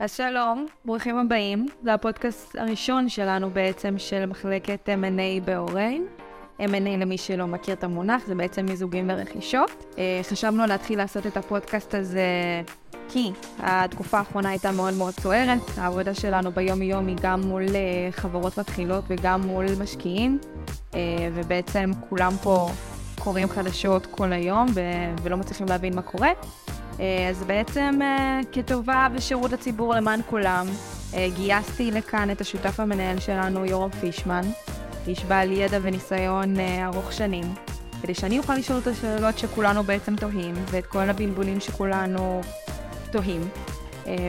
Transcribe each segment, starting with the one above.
אז שלום, ברוכים הבאים. זה הפודקאסט הראשון שלנו בעצם של מחלקת M&A באוריין. M&A למי שלא מכיר את המונח, זה בעצם מיזוגים ורכישות. אה, חשבנו להתחיל לעשות את הפודקאסט הזה כי התקופה האחרונה הייתה מאוד מאוד סוערת. העבודה שלנו ביום-יום היא גם מול אה, חברות מתחילות וגם מול משקיעים, אה, ובעצם כולם פה קוראים חדשות כל היום ו- ולא מצליחים להבין מה קורה. אה, אז בעצם אה, כטובה ושירות הציבור למען כולם, אה, גייסתי לכאן את השותף המנהל שלנו, יורם פישמן, איש בעל ידע וניסיון ארוך שנים, כדי שאני אוכל לשאול את השאלות שכולנו בעצם תוהים, ואת כל הבלבולים שכולנו תוהים.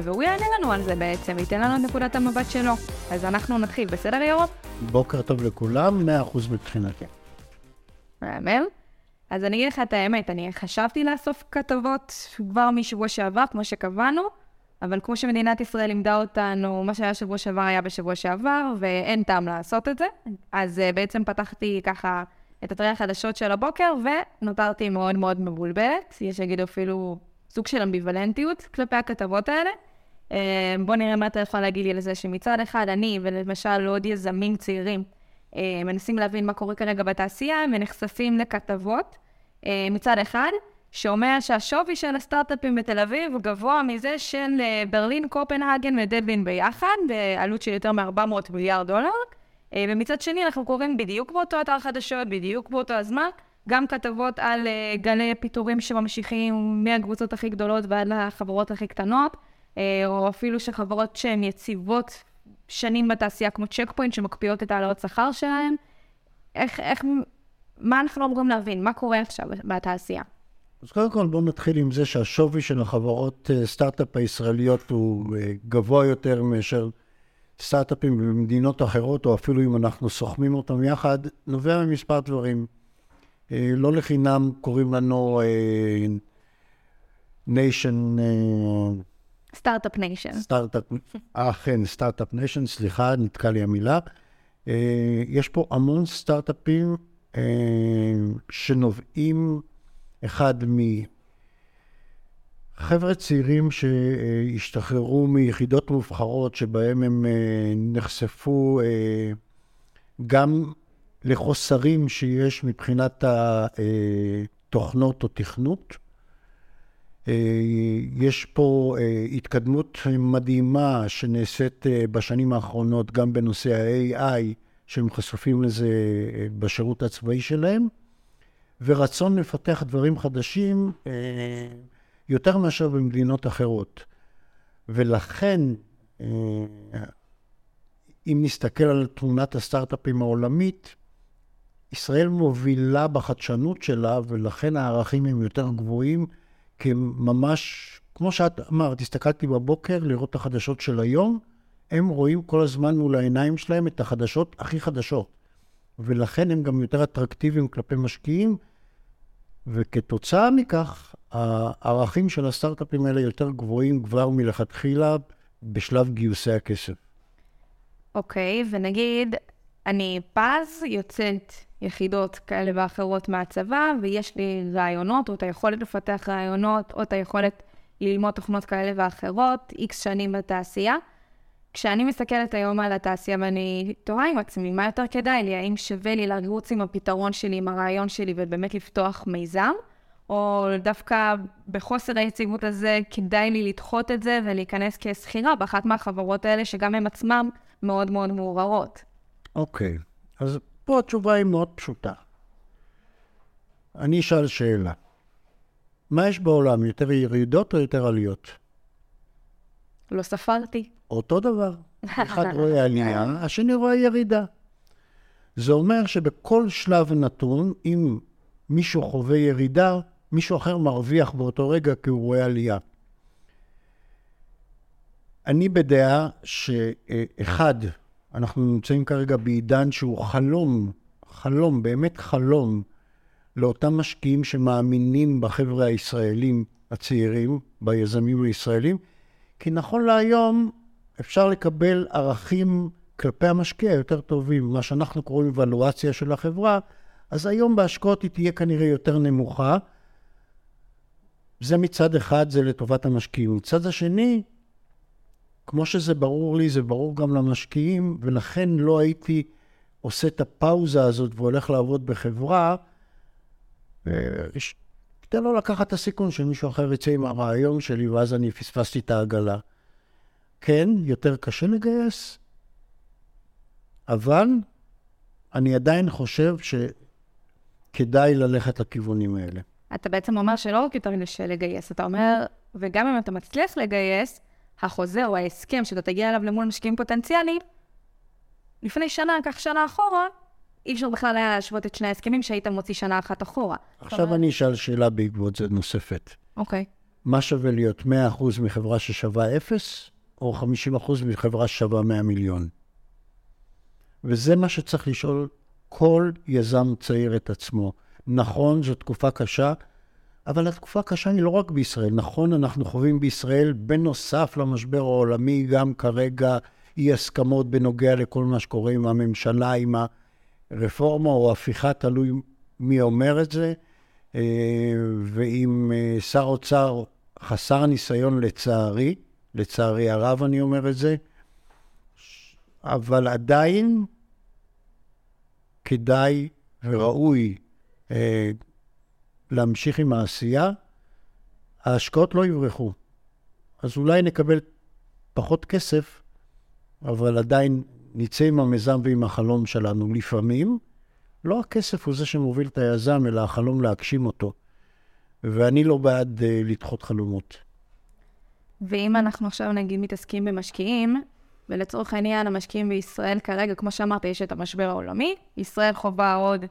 והוא יענה לנו על זה בעצם, ייתן לנו את נקודת המבט שלו. אז אנחנו נתחיל, בסדר יורם? בוקר טוב לכולם, 100% מבחינתי. מהמם. אז אני אגיד לך את האמת, אני חשבתי לאסוף כתבות כבר משבוע שעבר, כמו שקבענו, אבל כמו שמדינת ישראל לימדה אותנו, מה שהיה שבוע שעבר היה בשבוע שעבר, ואין טעם לעשות את זה. אז uh, בעצם פתחתי ככה את אתרי החדשות של הבוקר, ונותרתי מאוד מאוד מבולבלת. יש שיגידו אפילו סוג של אמביוולנטיות כלפי הכתבות האלה. Uh, בואו נראה מה אתה יכול להגיד לי על זה, שמצד אחד אני, ולמשל עוד יזמים צעירים, uh, מנסים להבין מה קורה כרגע בתעשייה, ונחשפים לכתבות אה, מצד אחד, שאומר שהשווי של הסטארט-אפים בתל אביב גבוה מזה של אה, ברלין, קופנהגן ודבלין ביחד, בעלות של יותר מ-400 מיליארד דולר. אה, ומצד שני, אנחנו קוראים בדיוק באותו אתר חדשות, בדיוק באותו הזמן, גם כתבות על גלי פיטורים שממשיכים מהקבוצות הכי גדולות ועד לחברות הכי קטנות, או אפילו שחברות שהן יציבות שנים בתעשייה, כמו Check Point, שמקפיאות את העלאות שכר שלהן. איך, איך מה אנחנו אמורים להבין? מה קורה עכשיו בתעשייה? אז קודם כל בואו נתחיל עם זה שהשווי של החברות אה, סטארט-אפ הישראליות הוא אה, גבוה יותר מאשר סטארט-אפים במדינות אחרות, או אפילו אם אנחנו סוכמים אותם יחד, נובע ממספר דברים. אה, לא לחינם קוראים לנו Nation... Start-Up Nation. Start-Up, אכן, Start-Up Nation, סליחה, נתקע לי המילה. יש פה המון סטארט-אפים שנובעים, אחד מחבר'ה צעירים שהשתחררו מיחידות מובחרות שבהם הם אה, נחשפו אה, גם לחוסרים שיש מבחינת התוכנות או תכנות. יש פה התקדמות מדהימה שנעשית בשנים האחרונות גם בנושא ה-AI, שהם חשופים לזה אה, בשירות הצבאי שלהם, ורצון לפתח דברים חדשים אה, יותר מאשר במדינות אחרות. ולכן, אה, אם נסתכל על תמונת הסטארט-אפים העולמית, ישראל מובילה בחדשנות שלה, ולכן הערכים הם יותר גבוהים, כי ממש, כמו שאת אמרת, הסתכלתי בבוקר לראות את החדשות של היום, הם רואים כל הזמן מול העיניים שלהם את החדשות הכי חדשות. ולכן הם גם יותר אטרקטיביים כלפי משקיעים, וכתוצאה מכך, הערכים של הסטארט-אפים האלה יותר גבוהים כבר מלכתחילה בשלב גיוסי הכסף. אוקיי, okay, ונגיד, אני פז, יוצאת יחידות כאלה ואחרות מהצבא, ויש לי רעיונות, או את היכולת לפתח רעיונות, או את היכולת ללמוד תוכנות כאלה ואחרות, איקס שנים בתעשייה. כשאני מסתכלת היום על התעשייה ואני תוהה עם עצמי, מה יותר כדאי לי? האם שווה לי לרוץ עם הפתרון שלי, עם הרעיון שלי, ובאמת לפתוח מיזם? או דווקא בחוסר היציבות הזה כדאי לי לדחות את זה ולהיכנס כשכירה באחת מהחברות האלה, שגם הן עצמן מאוד מאוד מעוררות. אוקיי, okay. אז פה התשובה היא מאוד פשוטה. אני אשאל שאלה. מה יש בעולם, יותר ירידות או יותר עליות? לא ספרתי. אותו דבר. אחד רואה עלייה, השני רואה ירידה. זה אומר שבכל שלב נתון, אם מישהו חווה ירידה, מישהו אחר מרוויח באותו רגע כי הוא רואה עלייה. אני בדעה שאחד, אנחנו נמצאים כרגע בעידן שהוא חלום, חלום, באמת חלום, לאותם משקיעים שמאמינים בחבר'ה הישראלים הצעירים, ביזמים הישראלים, כי נכון להיום אפשר לקבל ערכים כלפי המשקיע יותר טובים, מה שאנחנו קוראים אבלואציה של החברה, אז היום בהשקעות היא תהיה כנראה יותר נמוכה. זה מצד אחד, זה לטובת המשקיעים. מצד השני, כמו שזה ברור לי, זה ברור גם למשקיעים, ולכן לא הייתי עושה את הפאוזה הזאת והולך לעבוד בחברה, תן לו לקחת את הסיכון שמישהו אחר יצא עם הרעיון שלי, ואז אני פספסתי את העגלה. כן, יותר קשה לגייס, אבל אני עדיין חושב שכדאי ללכת לכיוונים האלה. אתה בעצם אומר שלא רק יותר קשה לגייס, אתה אומר, וגם אם אתה מצליח לגייס, החוזה או ההסכם שאתה תגיע אליו למול משקיעים פוטנציאליים, לפני שנה, קח שנה אחורה, אי אפשר בכלל היה להשוות את שני ההסכמים שהיית מוציא שנה אחת אחורה. עכשיו אומר... אני אשאל שאלה בעקבות זה נוספת. אוקיי. מה שווה להיות 100% מחברה ששווה 0, או 50% מחברה ששווה 100 מיליון? וזה מה שצריך לשאול כל יזם צעיר את עצמו. נכון, זו תקופה קשה, אבל התקופה קשה היא לא רק בישראל. נכון, אנחנו חווים בישראל, בנוסף למשבר העולמי, גם כרגע אי הסכמות בנוגע לכל מה שקורה עם הממשלה, עם הרפורמה או הפיכה, תלוי מי אומר את זה, אה, ועם אה, שר אוצר חסר ניסיון לצערי, לצערי הרב אני אומר את זה, אבל עדיין כדאי וראוי אה, להמשיך עם העשייה, ההשקעות לא יברחו. אז אולי נקבל פחות כסף, אבל עדיין נצא עם המיזם ועם החלום שלנו. לפעמים, לא הכסף הוא זה שמוביל את היזם, אלא החלום להגשים אותו. ואני לא בעד uh, לדחות חלומות. ואם אנחנו עכשיו נגיד מתעסקים במשקיעים, ולצורך העניין המשקיעים בישראל כרגע, כמו שאמרת, יש את המשבר העולמי, ישראל חווה עוד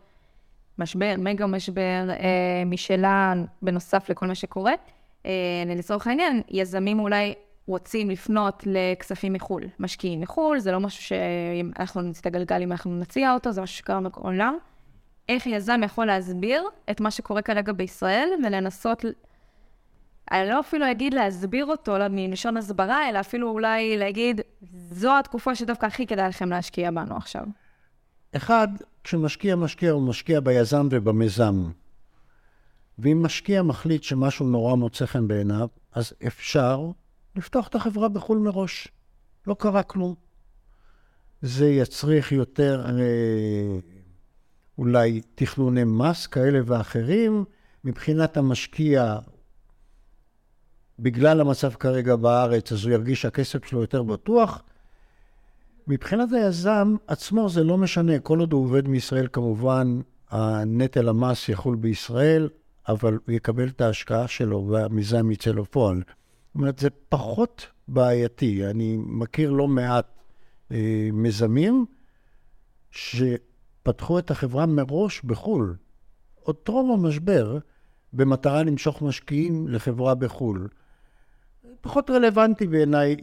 משבר, מגה משבר אה, משלה, בנוסף לכל מה שקורה. אה, לצורך העניין, יזמים אולי רוצים לפנות לכספים מחו"ל, משקיעים מחו"ל, זה לא משהו שאם אנחנו נצא את הגלגל, אם אנחנו נציע אותו, זה משהו שקרה בעולם. איך יזם יכול להסביר את מה שקורה כרגע בישראל ולנסות, אני לא אפילו אגיד להסביר אותו מלשון הסברה, אלא אפילו אולי להגיד, זו התקופה שדווקא הכי כדאי לכם להשקיע בנו עכשיו. אחד, כשמשקיע משקיע, הוא משקיע ביזם ובמיזם. ואם משקיע מחליט שמשהו נורא מוצא חן בעיניו, אז אפשר לפתוח את החברה בחו"ל מראש. לא קרה כלום. זה יצריך יותר אה, אולי תכנוני מס כאלה ואחרים. מבחינת המשקיע, בגלל המצב כרגע בארץ, אז הוא ירגיש שהכסף שלו יותר בטוח. מבחינת היזם עצמו זה לא משנה, כל עוד הוא עובד מישראל כמובן, הנטל המס יחול בישראל, אבל הוא יקבל את ההשקעה שלו והמיזם יצא לפועל. זאת אומרת, זה פחות בעייתי. אני מכיר לא מעט אה, מיזמים שפתחו את החברה מראש בחו"ל, עוד טרום המשבר, במטרה למשוך משקיעים לחברה בחו"ל. פחות רלוונטי בעיניי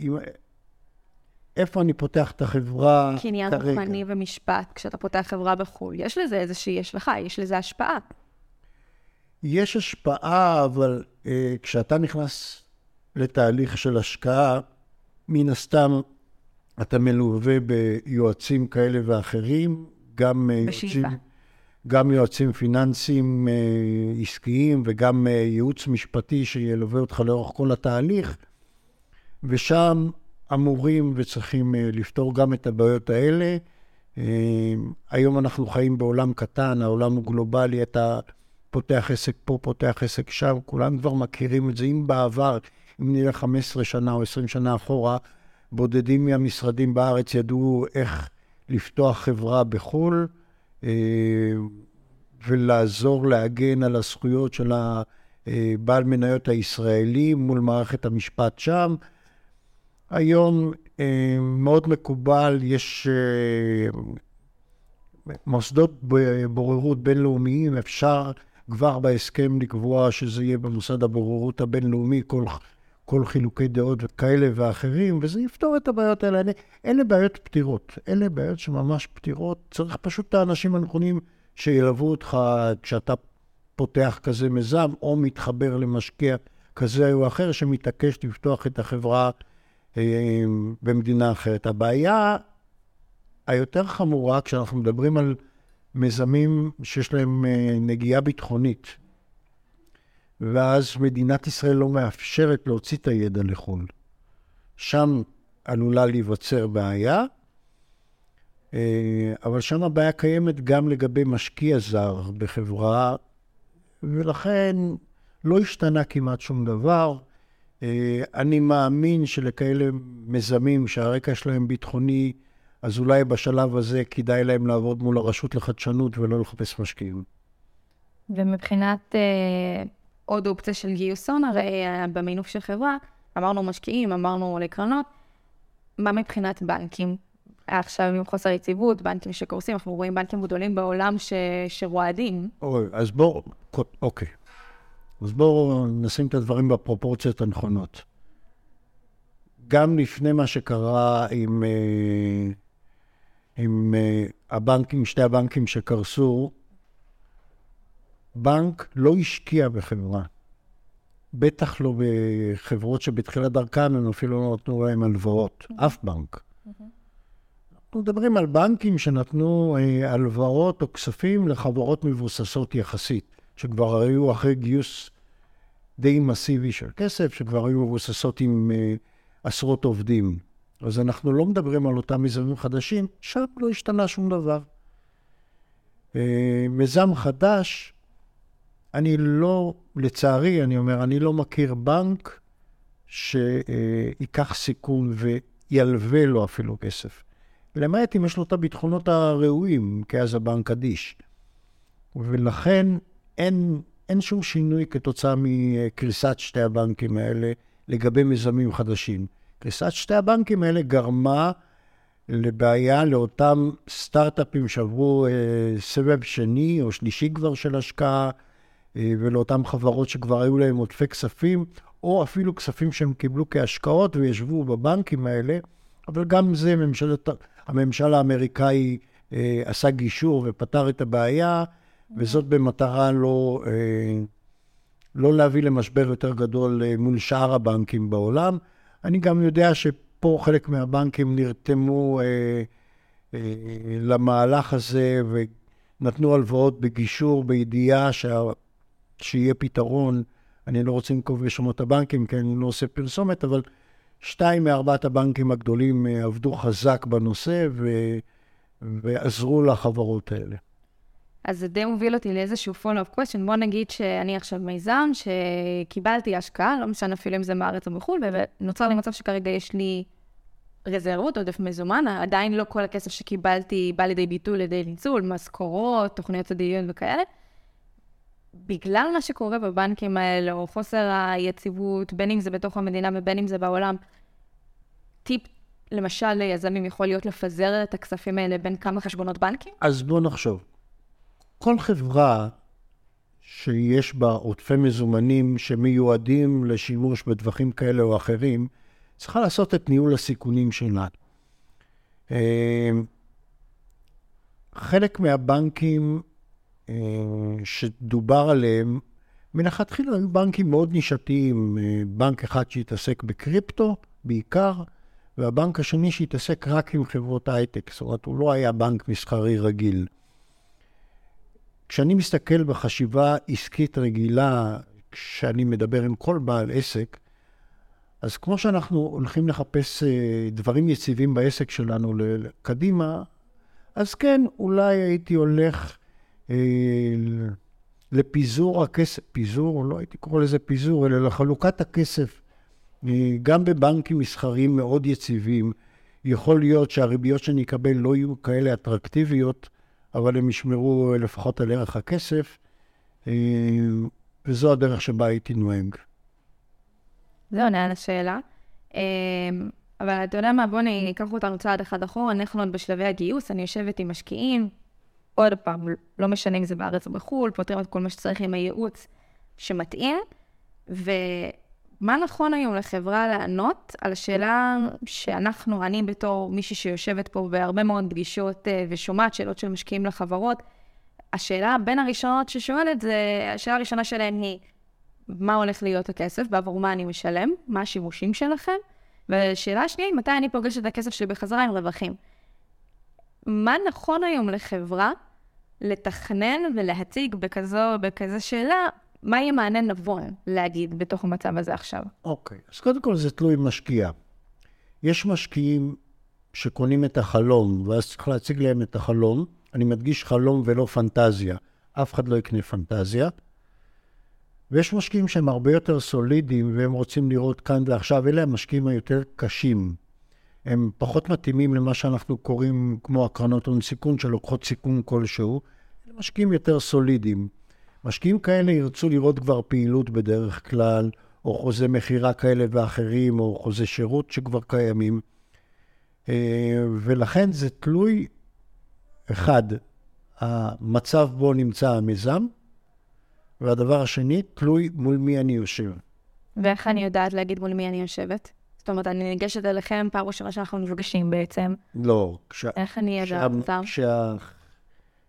איפה אני פותח את החברה כרגע. קניין רוחני ומשפט, כשאתה פותח חברה בחו"ל, יש לזה איזושהי, יש לך, יש לזה השפעה. יש השפעה, אבל אה, כשאתה נכנס לתהליך של השקעה, מן הסתם אתה מלווה ביועצים כאלה ואחרים, גם אה, יועצים, גם יועצים פיננסיים אה, עסקיים וגם אה, ייעוץ משפטי שילווה אותך לאורך כל התהליך, ושם אמורים וצריכים uh, לפתור גם את הבעיות האלה. Uh, היום אנחנו חיים בעולם קטן, העולם הוא גלובלי, אתה פותח עסק פה, פותח עסק שם, כולם כבר מכירים את זה. אם בעבר, אם נלך 15 שנה או 20 שנה אחורה, בודדים מהמשרדים בארץ ידעו איך לפתוח חברה בחו"ל uh, ולעזור להגן על הזכויות של הבעל מניות הישראלי מול מערכת המשפט שם. היום אה, מאוד מקובל, יש אה, מוסדות בוררות בינלאומיים, אפשר כבר בהסכם לקבוע שזה יהיה במוסד הבוררות הבינלאומי, כל, כל חילוקי דעות כאלה ואחרים, וזה יפתור את הבעיות האלה. אלה, אלה בעיות פתירות, אלה בעיות שממש פתירות. צריך פשוט את האנשים הנכונים שילוו אותך כשאתה פותח כזה מיזם, או מתחבר למשקיע כזה או אחר שמתעקש לפתוח את החברה במדינה אחרת. הבעיה היותר חמורה, כשאנחנו מדברים על מיזמים שיש להם אה, נגיעה ביטחונית, ואז מדינת ישראל לא מאפשרת להוציא את הידע לחו"ל. שם עלולה להיווצר בעיה, אה, אבל שם הבעיה קיימת גם לגבי משקיע זר בחברה, ולכן לא השתנה כמעט שום דבר. אה, אני מאמין שלכאלה מיזמים שהרקע שלהם ביטחוני, אז אולי בשלב הזה כדאי להם לעבוד מול הרשות לחדשנות ולא לחפש משקיעים. ומבחינת אה, עוד אופציה של גיוס הון, הרי אה, במינוף של חברה, אמרנו משקיעים, אמרנו לקרנות, מה מבחינת בנקים? עכשיו עם חוסר יציבות, בנקים שקורסים, אנחנו רואים בנקים גדולים בעולם ש... שרועדים. אז בואו, אוקיי. אז בואו נשים את הדברים בפרופורציות הנכונות. גם לפני מה שקרה עם, אה, עם אה, הבנקים, שתי הבנקים שקרסו, בנק לא השקיע בחברה. בטח לא בחברות שבתחילת דרכן הם אפילו לא נתנו להם הלוואות, mm-hmm. אף בנק. Mm-hmm. אנחנו מדברים על בנקים שנתנו אה, הלוואות או כספים לחברות מבוססות יחסית. שכבר היו אחרי גיוס די מסיבי של כסף, שכבר היו מבוססות עם uh, עשרות עובדים. אז אנחנו לא מדברים על אותם מיזמים חדשים, שם לא השתנה שום דבר. Uh, מיזם חדש, אני לא, לצערי, אני אומר, אני לא מכיר בנק שייקח סיכון וילווה לו אפילו כסף. למעט אם יש לו את הביטחונות הראויים, כי אז הבנק אדיש. ולכן אין, אין שום שינוי כתוצאה מקריסת שתי הבנקים האלה לגבי מיזמים חדשים. קריסת שתי הבנקים האלה גרמה לבעיה לאותם סטארט-אפים שעברו אה, סבב שני או שלישי כבר של השקעה, אה, ולאותן חברות שכבר היו להם עודפי כספים, או אפילו כספים שהם קיבלו כהשקעות וישבו בבנקים האלה, אבל גם זה ממשלת, הממשל האמריקאי אה, עשה גישור ופתר את הבעיה. וזאת במטרה לא, אה, לא להביא למשבר יותר גדול אה, מול שאר הבנקים בעולם. אני גם יודע שפה חלק מהבנקים נרתמו אה, למהלך הזה ונתנו הלוואות בגישור, בידיעה שה... שיהיה פתרון. אני לא רוצה לנקוב בשמות הבנקים, כי אני לא עושה פרסומת, אבל שתיים מארבעת הבנקים הגדולים עבדו חזק בנושא ו... ועזרו לחברות האלה. אז זה די מוביל אותי לאיזשהו follow-up question. בוא נגיד שאני עכשיו מיזם, שקיבלתי השקעה, לא משנה אפילו אם זה מארץ או בחו"ל, ונוצר לי מצב שכרגע יש לי רזרבות, עודף מזומן, עדיין לא כל הכסף שקיבלתי בא לידי ביטוי לידי ניצול, משכורות, תוכניות עתידיות וכאלה. בגלל מה שקורה בבנקים האלה, או חוסר היציבות, בין אם זה בתוך המדינה ובין אם זה בעולם, טיפ למשל ליזמים יכול להיות לפזר את הכספים האלה בין כמה חשבונות בנקים? אז בואו נחשוב. כל חברה שיש בה עודפי מזומנים שמיועדים לשימוש בטווחים כאלה או אחרים, צריכה לעשות את ניהול הסיכונים שלה. אה, חלק מהבנקים אה, שדובר עליהם, מלכתחילה היו בנקים מאוד נישתיים. אה, בנק אחד שהתעסק בקריפטו בעיקר, והבנק השני שהתעסק רק עם חברות הייטק. זאת אומרת, הוא לא היה בנק מסחרי רגיל. כשאני מסתכל בחשיבה עסקית רגילה, כשאני מדבר עם כל בעל עסק, אז כמו שאנחנו הולכים לחפש אה, דברים יציבים בעסק שלנו קדימה, אז כן, אולי הייתי הולך אה, לפיזור הכסף, פיזור, לא הייתי קורא לזה פיזור, אלא לחלוקת הכסף. אה, גם בבנקים מסחריים מאוד יציבים, יכול להיות שהריביות שאני אקבל לא יהיו כאלה אטרקטיביות, אבל הם ישמרו לפחות על ערך הכסף, אה, וזו הדרך שבה הייתי נוהג. זה עונה על השאלה. אה, אבל אתה יודע מה, בוא ניקח אותנו צעד אחד אחורה, אנחנו עוד בשלבי הגיוס, אני יושבת עם משקיעים, עוד פעם, לא משנה אם זה בארץ או בחו"ל, פותרים את כל מה שצריך עם הייעוץ שמתאים, ו... מה נכון היום לחברה לענות על השאלה שאנחנו, אני בתור מישהי שיושבת פה בהרבה מאוד פגישות אה, ושומעת שאלות של משקיעים לחברות, השאלה בין הראשונות ששואלת זה, השאלה הראשונה שלהן היא, מה הולך להיות הכסף, בעבור מה אני משלם, מה השימושים שלכם, והשאלה השנייה היא, מתי אני פוגשת את הכסף שלי בחזרה עם רווחים. מה נכון היום לחברה לתכנן ולהציג בכזו, בכזו שאלה מה יהיה מענה נבון להגיד בתוך המצב הזה עכשיו? אוקיי, אז קודם כל זה תלוי משקיע. יש משקיעים שקונים את החלום, ואז צריך להציג להם את החלום. אני מדגיש חלום ולא פנטזיה. אף אחד לא יקנה פנטזיה. ויש משקיעים שהם הרבה יותר סולידיים, והם רוצים לראות כאן ועכשיו. אלה המשקיעים היותר קשים. הם פחות מתאימים למה שאנחנו קוראים כמו הקרנות הון סיכון, שלוקחות סיכון כלשהו. אלה משקיעים יותר סולידיים. משקיעים כאלה ירצו לראות כבר פעילות בדרך כלל, או חוזה מכירה כאלה ואחרים, או חוזה שירות שכבר קיימים. אה, ולכן זה תלוי, אחד, המצב בו נמצא המיזם, והדבר השני, תלוי מול מי אני יושב. ואיך אני יודעת להגיד מול מי אני יושבת? זאת אומרת, אני ניגשת אליכם פעם ראשונה שאנחנו נפגשים בעצם. לא. כש... איך אני יודעת? כשה... כשה...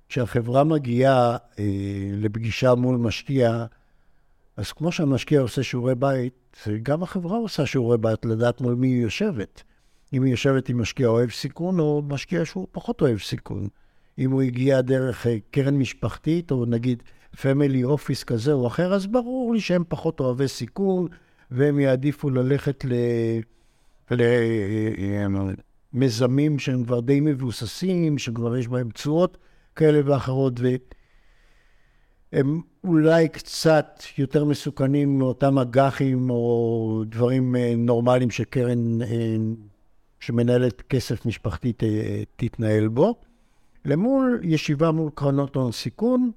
כשהחברה מגיעה אה, לפגישה מול משקיע, אז כמו שהמשקיע עושה שיעורי בית, גם החברה עושה שיעורי בית לדעת מול מי היא יושבת. אם היא יושבת עם משקיע אוהב סיכון, או משקיע שהוא פחות אוהב סיכון. אם הוא הגיע דרך אה, קרן משפחתית, או נגיד פמילי אופיס כזה או אחר, אז ברור לי שהם פחות אוהבי סיכון, והם יעדיפו ללכת למיזמים אה, שהם כבר די מבוססים, שכבר יש בהם תשואות כאלה ואחרות, והם אולי קצת יותר מסוכנים מאותם אג"חים או דברים אה, נורמליים שקרן שמנהלת כסף משפחתי תתנהל בו. למול ישיבה מול קרנות הון סיכון,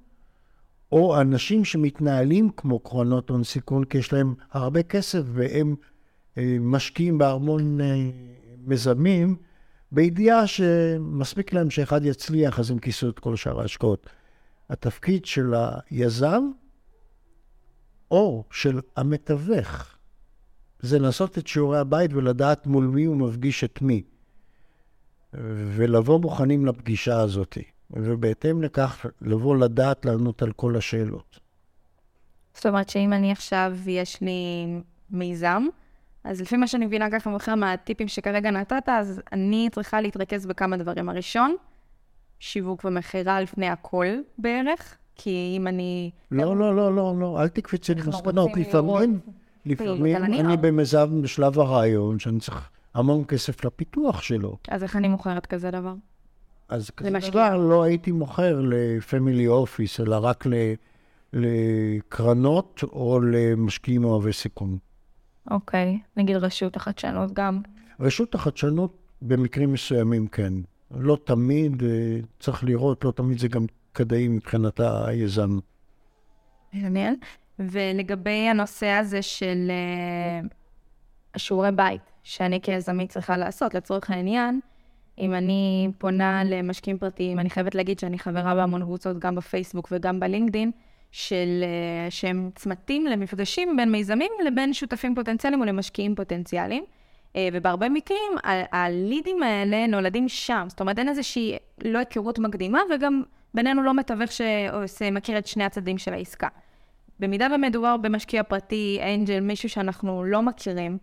או אנשים שמתנהלים כמו קרנות הון סיכון, כי יש להם הרבה כסף והם אה, משקיעים בהמון אה, מזמים, בידיעה שמספיק להם שאחד יצליח, אז הם כיסו את כל שאר ההשקעות. התפקיד של היזם, או של המתווך, זה לעשות את שיעורי הבית ולדעת מול מי הוא מפגיש את מי. ולבוא מוכנים לפגישה הזאת, ובהתאם לכך לבוא לדעת לענות על כל השאלות. זאת אומרת שאם אני עכשיו, יש לי מיזם, אז לפי מה שאני מבינה ככה ממך מהטיפים שכרגע נתת, אז אני צריכה להתרכז בכמה דברים. הראשון, שיווק ומכירה לפני הכל בערך, כי אם אני... לא, לא, לא, לא, לא, אל תקפצי למסקנות. לפעמים, לפעמים אני במיזם בשלב הרעיון, שאני צריך המון כסף לפיתוח שלו. אז איך אני מוכרת כזה דבר? אז כזה דבר לא הייתי מוכר לפמילי אופיס, אלא רק לקרנות או למשקיעים אוהבי סיכון. אוקיי, נגיד רשות החדשנות גם. רשות החדשנות במקרים מסוימים כן. לא תמיד, אה, צריך לראות, לא תמיד זה גם כדאי מבחינת היזם. מעניין. ולגבי הנושא הזה של uh, שיעורי בית, שאני כיזמית צריכה לעשות, לצורך העניין, אם אני פונה למשקיעים פרטיים, אני חייבת להגיד שאני חברה בהמון קבוצות, גם בפייסבוק וגם בלינקדין, של, uh, שהם צמתים למפגשים בין מיזמים לבין שותפים פוטנציאליים או למשקיעים פוטנציאליים. Uh, ובהרבה מקרים, הלידים האלה נולדים שם. זאת אומרת, אין איזושהי לא היכרות מקדימה, וגם בינינו לא מתווך שמכיר את שני הצדדים של העסקה. במידה ומדובר במשקיע פרטי, אנג'ל, מישהו שאנחנו לא מכירים,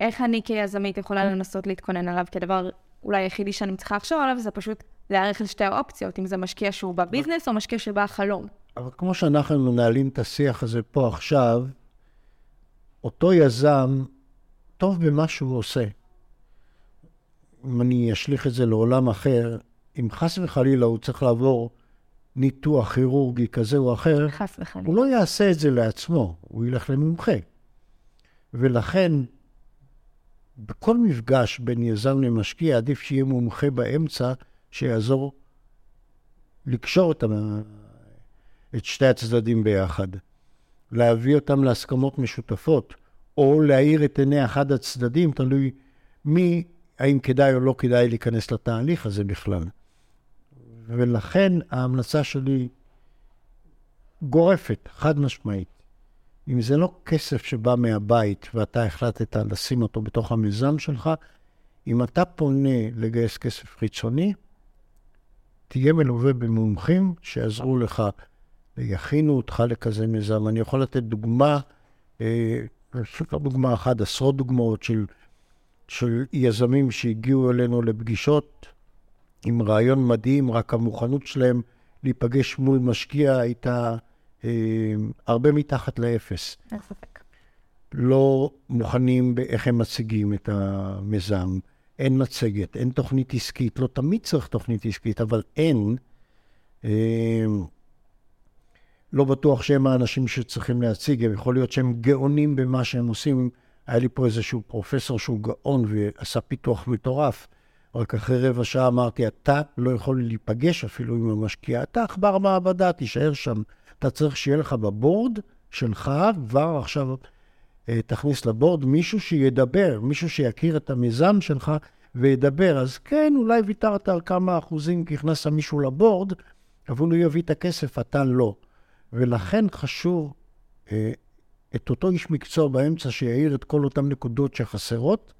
איך אני כיזמית יכולה לנסות להתכונן עליו? כי הדבר אולי היחידי שאני צריכה לחשוב עליו זה פשוט להיערך לשתי האופציות, אם זה משקיע שהוא בביזנס או משקיע שבא החלום. אבל כמו שאנחנו מנהלים את השיח הזה פה עכשיו, אותו יזם טוב במה שהוא עושה. אם אני אשליך את זה לעולם אחר, אם חס וחלילה הוא צריך לעבור ניתוח כירורגי כזה או אחר, חס וחלילה. הוא לא יעשה את זה לעצמו, הוא ילך למומחה. ולכן, בכל מפגש בין יזם למשקיע, עדיף שיהיה מומחה באמצע, שיעזור לקשור את, את שתי הצדדים ביחד. להביא אותם להסכמות משותפות, או להאיר את עיני אחד הצדדים, תלוי מי, האם כדאי או לא כדאי להיכנס לתהליך הזה בכלל. ולכן ההמלצה שלי גורפת, חד משמעית. אם זה לא כסף שבא מהבית ואתה החלטת לשים אותו בתוך המיזם שלך, אם אתה פונה לגייס כסף חיצוני, תהיה מלווה במומחים שיעזרו לך, יכינו אותך לכזה מיזם. אני יכול לתת דוגמה, אה, פשוט לא דוגמה אחת, עשרות דוגמאות של, של יזמים שהגיעו אלינו לפגישות עם רעיון מדהים, רק המוכנות שלהם להיפגש מול משקיע הייתה אה, הרבה מתחת לאפס. אין ספק. לא מוכנים באיך הם מציגים את המיזם. אין מצגת, אין תוכנית עסקית. לא תמיד צריך תוכנית עסקית, אבל אין. אה, לא בטוח שהם האנשים שצריכים להציג, יכול להיות שהם גאונים במה שהם עושים. היה לי פה איזשהו פרופסור שהוא גאון ועשה פיתוח מטורף. רק אחרי רבע שעה אמרתי, אתה לא יכול להיפגש אפילו עם המשקיע, אתה עכבר מעבדה, תישאר שם. אתה צריך שיהיה לך בבורד שלך, כבר עכשיו אה, תכניס לבורד מישהו שידבר, מישהו שיכיר את המיזם שלך וידבר. אז כן, אולי ויתרת על כמה אחוזים כי הכנסת מישהו לבורד, אבל הוא יביא את הכסף, אתה לא. ולכן חשוב אה, את אותו איש מקצוע באמצע שיעיר את כל אותן נקודות שחסרות,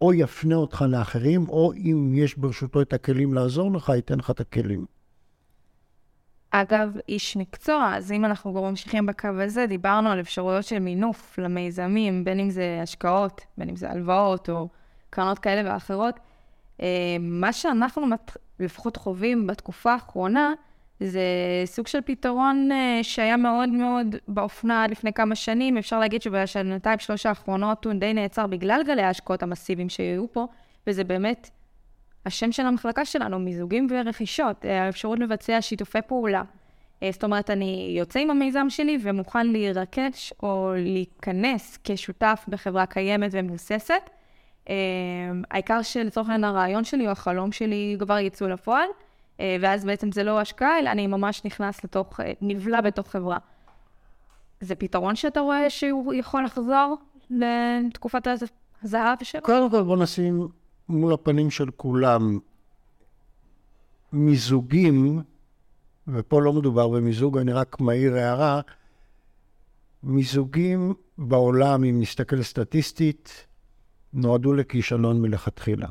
או יפנה אותך לאחרים, או אם יש ברשותו את הכלים לעזור לך, ייתן לך את הכלים. אגב, איש מקצוע, אז אם אנחנו כבר ממשיכים בקו הזה, דיברנו על אפשרויות של מינוף למיזמים, בין אם זה השקעות, בין אם זה הלוואות או קרנות כאלה ואחרות. אה, מה שאנחנו לפחות חווים בתקופה האחרונה, זה סוג של פתרון אה, שהיה מאוד מאוד באופנה עד לפני כמה שנים. אפשר להגיד שבשנתיים, שלוש האחרונות הוא די נעצר בגלל גלי ההשקעות המסיביים שהיו פה, וזה באמת השם של המחלקה שלנו, מיזוגים ורכישות, אה, האפשרות לבצע שיתופי פעולה. אה, זאת אומרת, אני יוצא עם המיזם שלי ומוכן להירכש או להיכנס כשותף בחברה קיימת ומבוססת. העיקר שלצורך העניין הרעיון שלי או החלום שלי כבר יצאו לפועל. אה, ואז בעצם זה לא השקעה, אלא אני ממש נכנס לתוך, אה, נבלע בתוך חברה. זה פתרון שאתה רואה שהוא יכול לחזור לתקופת הזהב שלו? קודם כל בוא נשים מול הפנים של כולם מיזוגים, ופה לא מדובר במיזוג, אני רק מעיר הערה, מיזוגים בעולם, אם נסתכל סטטיסטית, נועדו לכישלון מלכתחילה.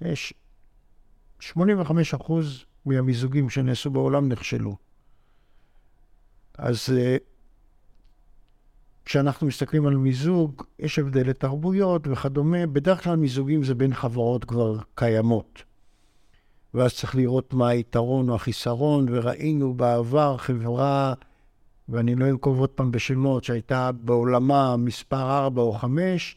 יש 85% מהמיזוגים שנעשו בעולם נכשלו. אז אה, כשאנחנו מסתכלים על מיזוג, יש הבדל לתרבויות וכדומה. בדרך כלל מיזוגים זה בין חברות כבר קיימות. ואז צריך לראות מה היתרון או החיסרון, וראינו בעבר חברה, ואני לא אנקוב עוד פעם בשמות, שהייתה בעולמה מספר 4 או 5,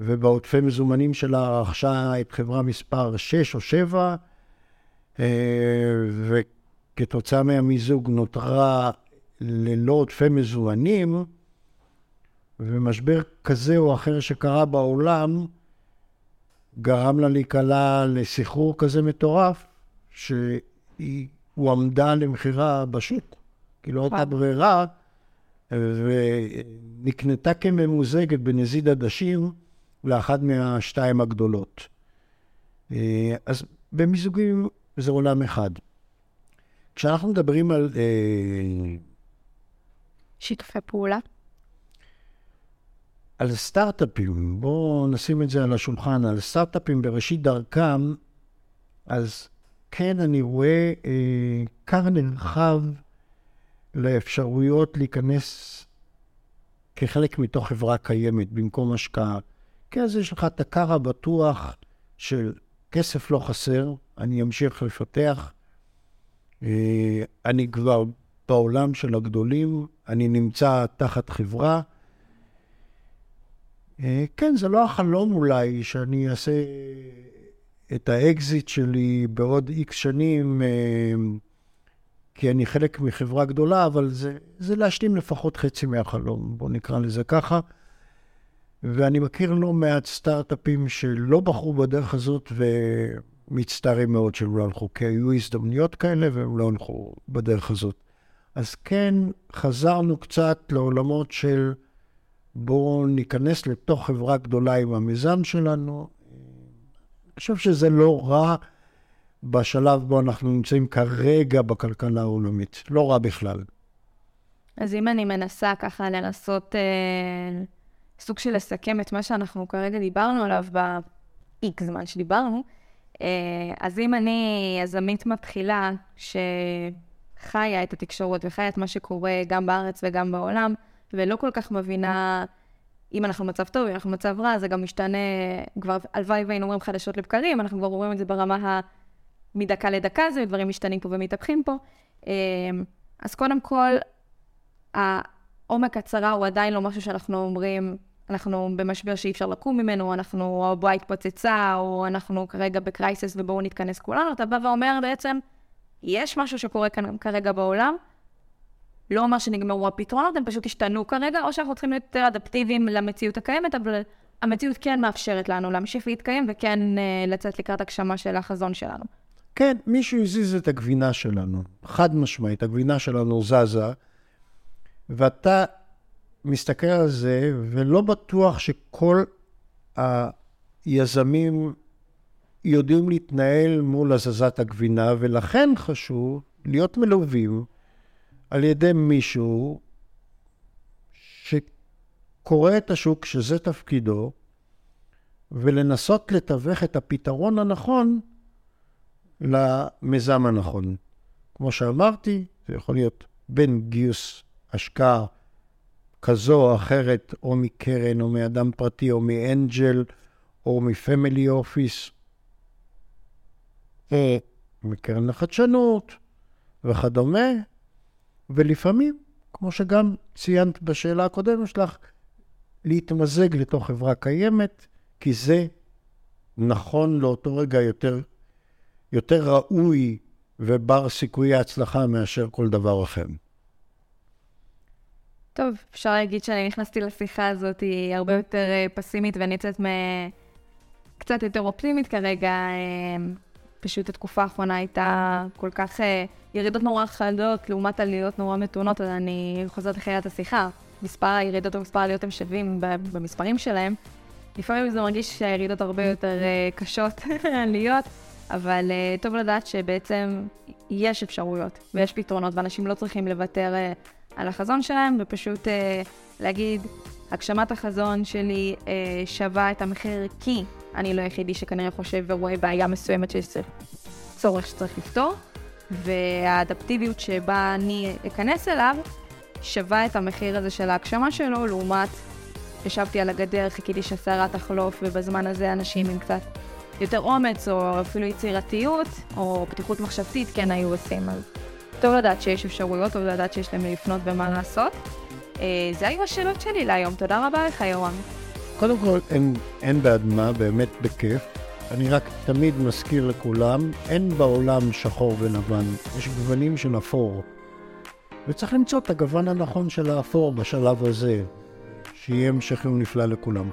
ובעודפי מזומנים שלה רכשה את חברה מספר 6 או 7, אה, וכתוצאה מהמיזוג נותרה ללא עודפי מזומנים, ומשבר כזה או אחר שקרה בעולם גרם לה להיקלע לסחרור כזה מטורף, שהיא הועמדה למכירה בשוק, כי לא הייתה ברירה, ונקנתה כממוזגת בנזיד עדשים. לאחת מהשתיים הגדולות. אה, אז במיזוגים זה עולם אחד. כשאנחנו מדברים על... אה, שיתופי פעולה? על סטארט-אפים, בואו נשים את זה על השולחן, על סטארט-אפים בראשית דרכם, אז כן, אני רואה אה, כר נרחב לאפשרויות להיכנס כחלק מתוך חברה קיימת במקום השקעה. כי אז יש לך את הכר הבטוח של כסף לא חסר, אני אמשיך לפתח. אה, אני כבר בעולם של הגדולים, אני נמצא תחת חברה. אה, כן, זה לא החלום אולי שאני אעשה את האקזיט שלי בעוד איקס שנים, אה, כי אני חלק מחברה גדולה, אבל זה, זה להשלים לפחות חצי מהחלום, בואו נקרא לזה ככה. ואני מכיר לא מעט סטארט-אפים שלא בחרו בדרך הזאת ומצטערים מאוד שהם לא הלכו, כי היו הזדמנויות כאלה והם לא הלכו בדרך הזאת. אז כן, חזרנו קצת לעולמות של בואו ניכנס לתוך חברה גדולה עם המיזם שלנו. אני חושב שזה לא רע בשלב בו אנחנו נמצאים כרגע בכלכלה העולמית. לא רע בכלל. אז אם אני מנסה ככה לנסות... אה... סוג של לסכם את מה שאנחנו כרגע דיברנו עליו ב-X זמן שדיברנו. אה, אז אם אני יזמית מתחילה, שחיה את התקשורת וחיה את מה שקורה גם בארץ וגם בעולם, ולא כל כך מבינה אם אנחנו במצב טוב, אם אנחנו במצב רע, זה גם משתנה, כבר הלוואי והיינו אומרים חדשות לבקרים, אנחנו כבר רואים את זה ברמה ה... מדקה לדקה, זה דברים משתנים פה ומתהפכים פה. אה, אז קודם כל, עומק הצרה הוא עדיין לא משהו שאנחנו אומרים, אנחנו במשבר שאי אפשר לקום ממנו, אנחנו, הבועה התפוצצה, או אנחנו כרגע בקרייסס ובואו נתכנס כולנו, אתה בא ואומר בעצם, יש משהו שקורה כאן כרגע בעולם, לא אומר שנגמרו הפתרונות, הם פשוט השתנו כרגע, או שאנחנו צריכים להיות יותר אדפטיביים למציאות הקיימת, אבל המציאות כן מאפשרת לנו להמשיך להתקיים וכן uh, לצאת לקראת הגשמה של החזון שלנו. כן, מישהו הזיז את הגבינה שלנו, חד משמעית, הגבינה שלנו זזה, ואתה מסתכל על זה, ולא בטוח שכל היזמים יודעים להתנהל מול הזזת הגבינה, ולכן חשוב להיות מלווים על ידי מישהו שקורא את השוק, שזה תפקידו, ולנסות לתווך את הפתרון הנכון למיזם הנכון. כמו שאמרתי, זה יכול להיות בין גיוס השקעה כזו או אחרת, או מקרן, או מאדם פרטי, או מאנג'ל, או מפמילי אופיס, או מקרן לחדשנות וכדומה, ולפעמים, כמו שגם ציינת בשאלה הקודמת שלך, להתמזג לתוך חברה קיימת, כי זה נכון לאותו רגע יותר, יותר ראוי ובר סיכויי הצלחה מאשר כל דבר אחר. טוב, אפשר להגיד שאני נכנסתי לשיחה הזאת, הרבה יותר אה, פסימית ואני יוצאת מ... קצת יותר אופטימית כרגע. אה, פשוט התקופה האחרונה הייתה כל כך אה, ירידות נורא חדות לעומת עליות נורא מתונות, אז אני חוזרת לחיית השיחה. מספר הירידות ומספר העליות הם שווים במספרים שלהם. לפעמים זה מרגיש שהירידות הרבה יותר קשות עליות, אבל טוב לדעת שבעצם יש אפשרויות ויש פתרונות, ואנשים לא צריכים לוותר על החזון שלהם, ופשוט אה, להגיד, הגשמת החזון שלי אה, שווה את המחיר כי אני לא היחידי שכנראה חושב ורואה בעיה מסוימת שיש צורך שצריך לפתור, והאדפטיביות שבה אני אכנס אליו שווה את המחיר הזה של ההגשמה שלו, לעומת ישבתי על הגדר, חיכיתי שהסערה תחלוף, ובזמן הזה אנשים עם קצת יותר אומץ, או אפילו יצירתיות, או פתיחות מחשבתית, כן היו עושים. אז טוב לדעת שיש אפשרויות, טוב לדעת שיש להם לפנות ומה לעשות. אה, זה היו השאלות שלי להיום, תודה רבה לך, יורם. קודם כל, אין, אין בעד מה, באמת בכיף. אני רק תמיד מזכיר לכולם, אין בעולם שחור ולבן, יש גוונים של אפור. וצריך למצוא את הגוון הנכון של האפור בשלב הזה, שיהיה המשך יום נפלא לכולם.